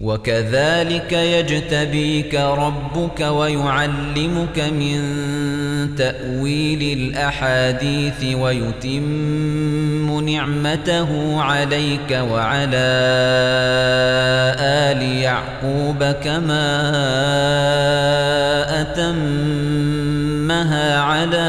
وكذلك يجتبيك ربك ويعلمك من تأويل الأحاديث ويتم نعمته عليك وعلى آل يعقوب كما أتمها على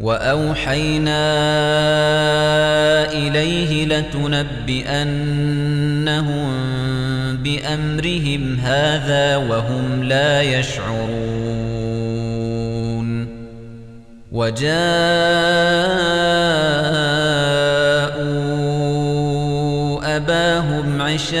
وأوحينا إليه لتنبئنهم بأمرهم هذا وهم لا يشعرون. وجاءوا أباهم عشاء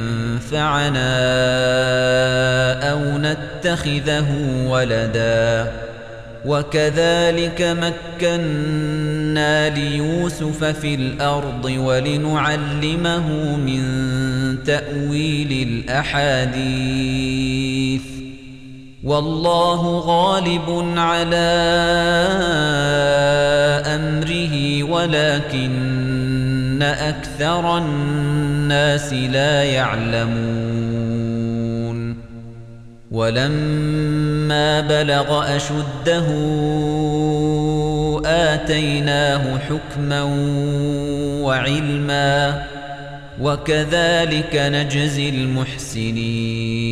ينفعنا أو نتخذه ولدا. وكذلك مكنا ليوسف في الأرض ولنعلمه من تأويل الأحاديث. والله غالب على أمره ولكن أكثر الناس لا يعلمون ولما بلغ أشده آتيناه حكما وعلما وكذلك نجزي المحسنين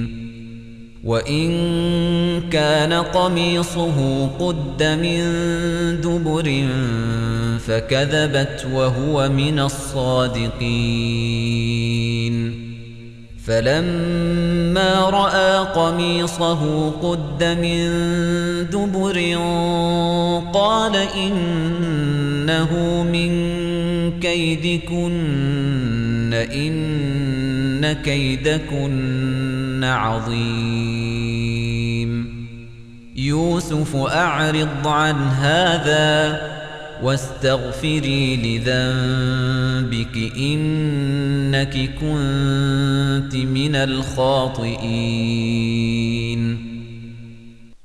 وإن كان قميصه قد من دبر فكذبت وهو من الصادقين. فلما رأى قميصه قد من دبر قال إنه من كيدكن إن كيدكن. عظيم. يوسف أعرض عن هذا واستغفري لذنبك إنك كنت من الخاطئين.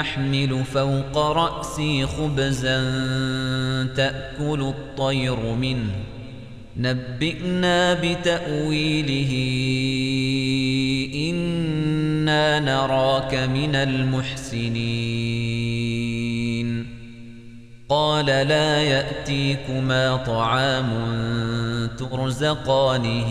أحمل فوق رأسي خبزا تأكل الطير منه. نبئنا بتأويله إنا نراك من المحسنين. قال لا يأتيكما طعام ترزقانه.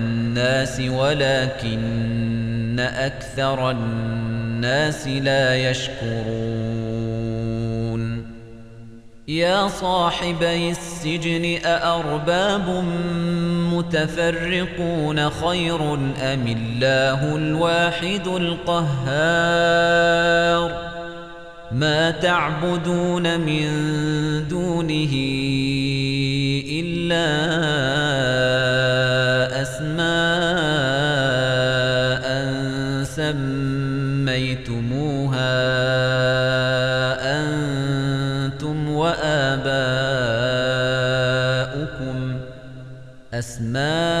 ولكن أكثر الناس لا يشكرون. يا صاحبي السجن أأرباب متفرقون خير أم الله الواحد القهار؟ ما تعبدون من دونه إلا أسماء سميتموها أنتم وآباؤكم أسماء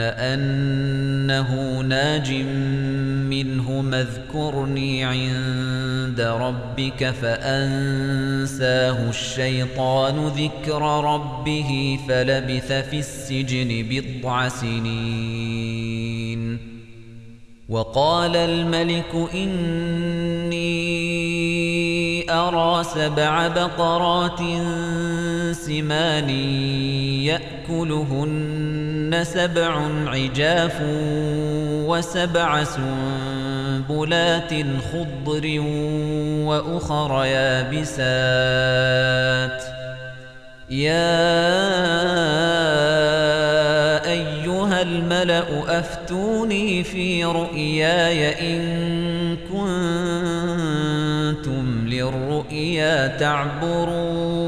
أنه ناج منه اذكرني عند ربك فأنساه الشيطان ذكر ربه فلبث في السجن بضع سنين. وقال الملك إني أرى سبع بقرات سمان يأكلهن سبع عجاف وسبع سنبلات خضر وأخر يابسات. يا أيها الملأ أفتوني في رؤياي إن كنتم للرؤيا تعبرون.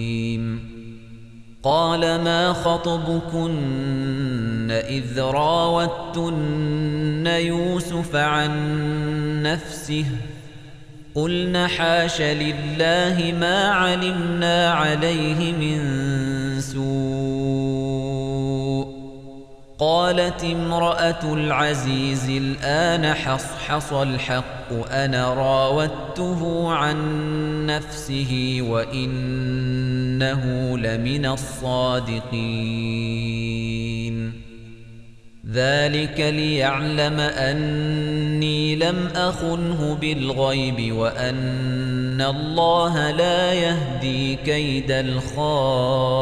قال ما خطبكن إذ راوتن يوسف عن نفسه قلن حاش لله ما علمنا عليه من سوء قالت امرأة العزيز الآن حصحص الحق أنا راودته عن نفسه وإنه لمن الصادقين. ذلك ليعلم أني لم أخنه بالغيب وأن الله لا يهدي كيد الخائنين.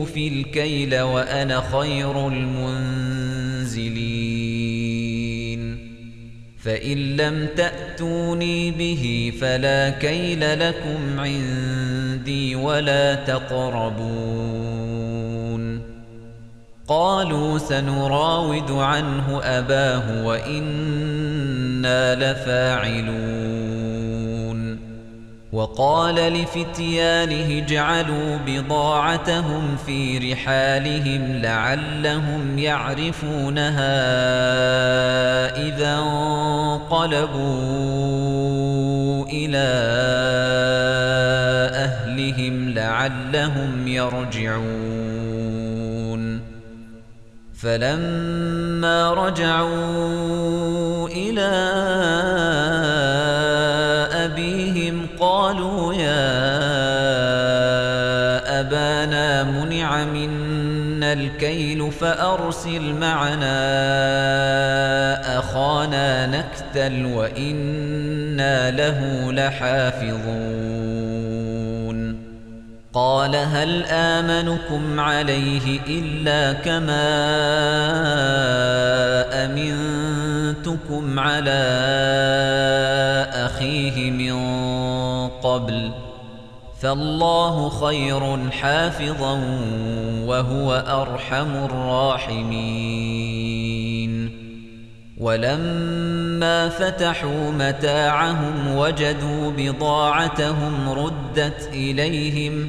أوفي الكيل وأنا خير المنزلين. فإن لم تأتوني به فلا كيل لكم عندي ولا تقربون. قالوا سنراود عنه أباه وإنا لفاعلون. وقال لفتيانه اجعلوا بضاعتهم في رحالهم لعلهم يعرفونها إذا انقلبوا إلى أهلهم لعلهم يرجعون. فلما رجعوا إلى أبيهم منع منا الكيل فأرسل معنا أخانا نكتل وإنا له لحافظون. قال هل آمنكم عليه إلا كما أمنتكم على أخيه من قبل؟ فالله خير حافظا وهو أرحم الراحمين. ولما فتحوا متاعهم وجدوا بضاعتهم ردت إليهم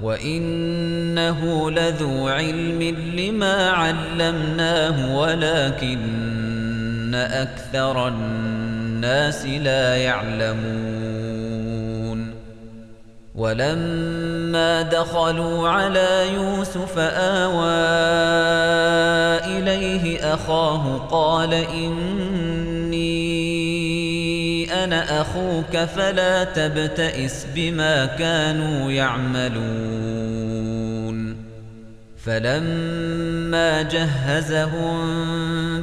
وإنه لذو علم لما علمناه ولكن أكثر الناس لا يعلمون ولما دخلوا على يوسف آوى إليه أخاه قال إني أنا أخوك فلا تبتئس بما كانوا يعملون. فلما جهزهم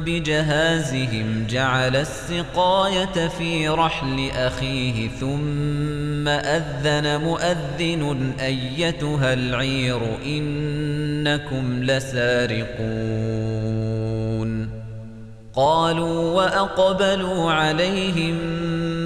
بجهازهم جعل السقاية في رحل أخيه ثم أذن مؤذن أيتها العير إنكم لسارقون. قالوا وأقبلوا عليهم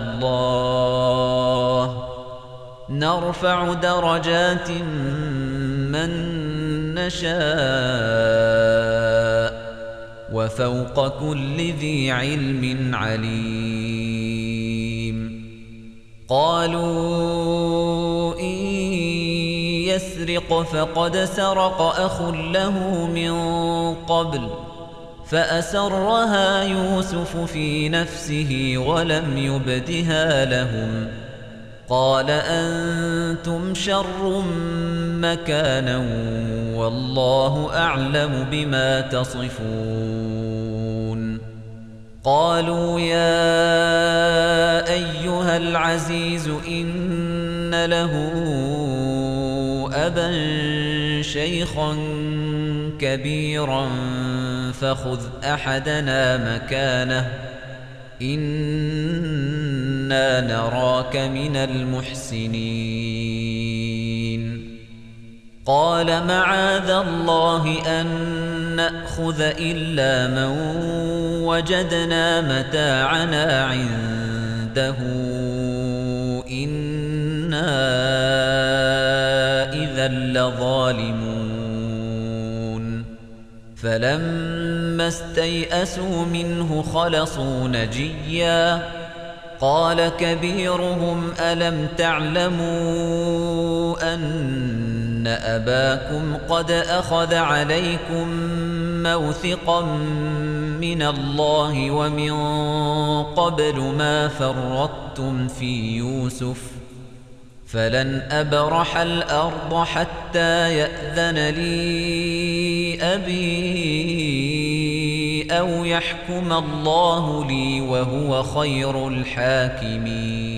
الله. نرفع درجات من نشاء وفوق كل ذي علم عليم. قالوا إن يسرق فقد سرق أخ له من قبل. فأسرها يوسف في نفسه ولم يبدها لهم. قال أنتم شر مكانا والله أعلم بما تصفون. قالوا يا أيها العزيز إن له أبا شيخا كبيرا فخذ أحدنا مكانه. إنا نراك من المحسنين. قال معاذ الله أن نأخذ إلا من وجدنا متاعنا عنده. إنا إذا لظالمون. فلما استيئسوا منه خلصوا نجيا. قال كبيرهم ألم تعلموا أن أباكم قد أخذ عليكم موثقا من الله ومن قبل ما فرطتم في يوسف؟ فلن أبرح الأرض حتى يأذن لي أبي أو يحكم الله لي وهو خير الحاكمين.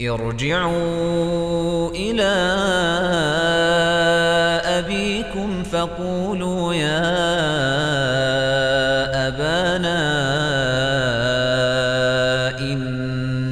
ارجعوا إلى أبيكم فقولوا يا أبانا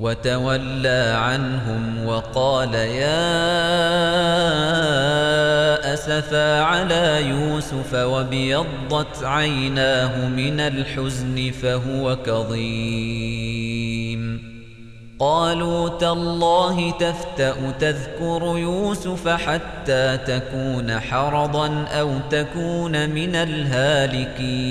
وتولى عنهم وقال يا أسفا على يوسف وبيضت عيناه من الحزن فهو كظيم. قالوا تالله تفتأ تذكر يوسف حتى تكون حرضا أو تكون من الهالكين.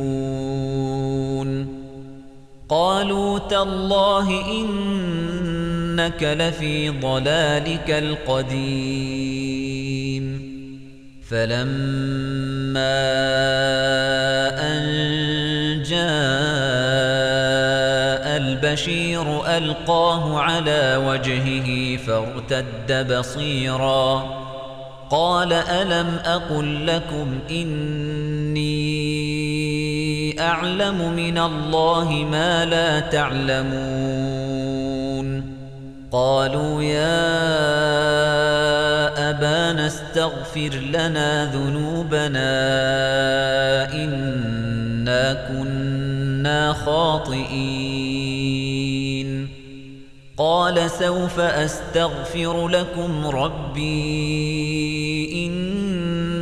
قالوا تالله إن إنك لفي ضلالك القديم. فلما أن جاء البشير ألقاه على وجهه فارتد بصيرا. قال ألم أقل لكم إني أعلم من الله ما لا تعلمون. قالوا يا أبانا استغفر لنا ذنوبنا إنا كنا خاطئين. قال سوف أستغفر لكم ربي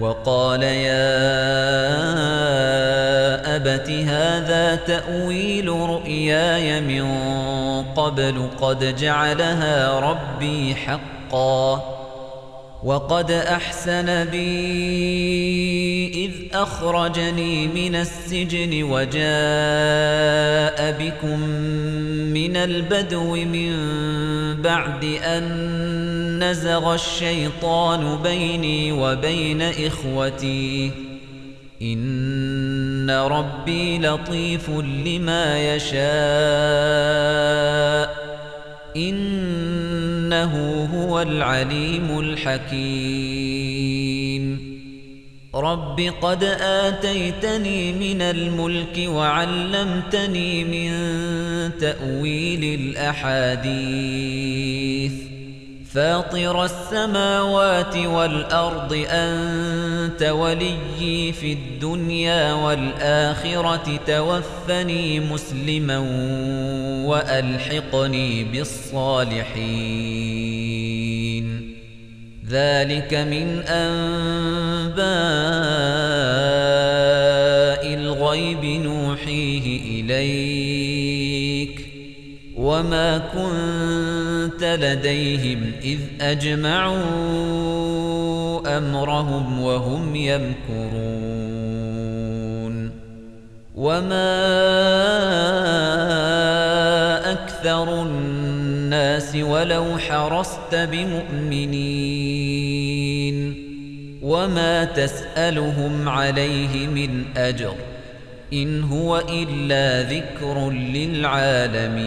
وقال يا أبت هذا تأويل رؤياي من قبل قد جعلها ربي حقا. وقد أحسن بي إذ أخرجني من السجن وجاء بكم من البدو من بعد أن نزغ الشيطان بيني وبين إخوتي. إن ربي لطيف لما يشاء. إنه هو العليم الحكيم. رب قد آتيتني من الملك وعلمتني من تأويل الأحاديث. فاطر السماوات والأرض أنت وليي في الدنيا والآخرة توفني مسلما وألحقني بالصالحين. ذلك من أنباء الغيب نوحيه إليك. وما كنت لديهم إذ أجمعوا أمرهم وهم يمكرون. وما أكثر الناس ولو حرصت بمؤمنين. وما تسألهم عليه من أجر إن هو إلا ذكر للعالمين.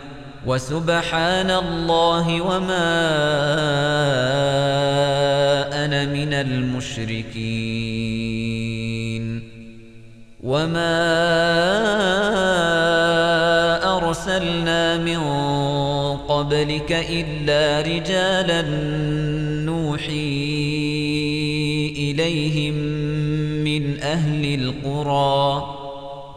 وسبحان الله وما أنا من المشركين. وما أرسلنا من قبلك إلا رجالا نوحي إليهم من أهل القرى.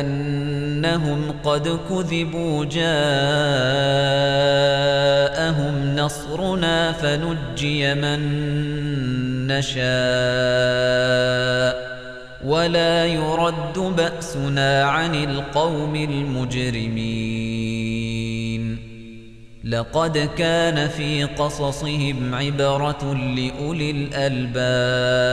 أنهم قد كذبوا جاءهم نصرنا فنجي من نشاء ولا يرد بأسنا عن القوم المجرمين. لقد كان في قصصهم عبرة لأولي الألباب.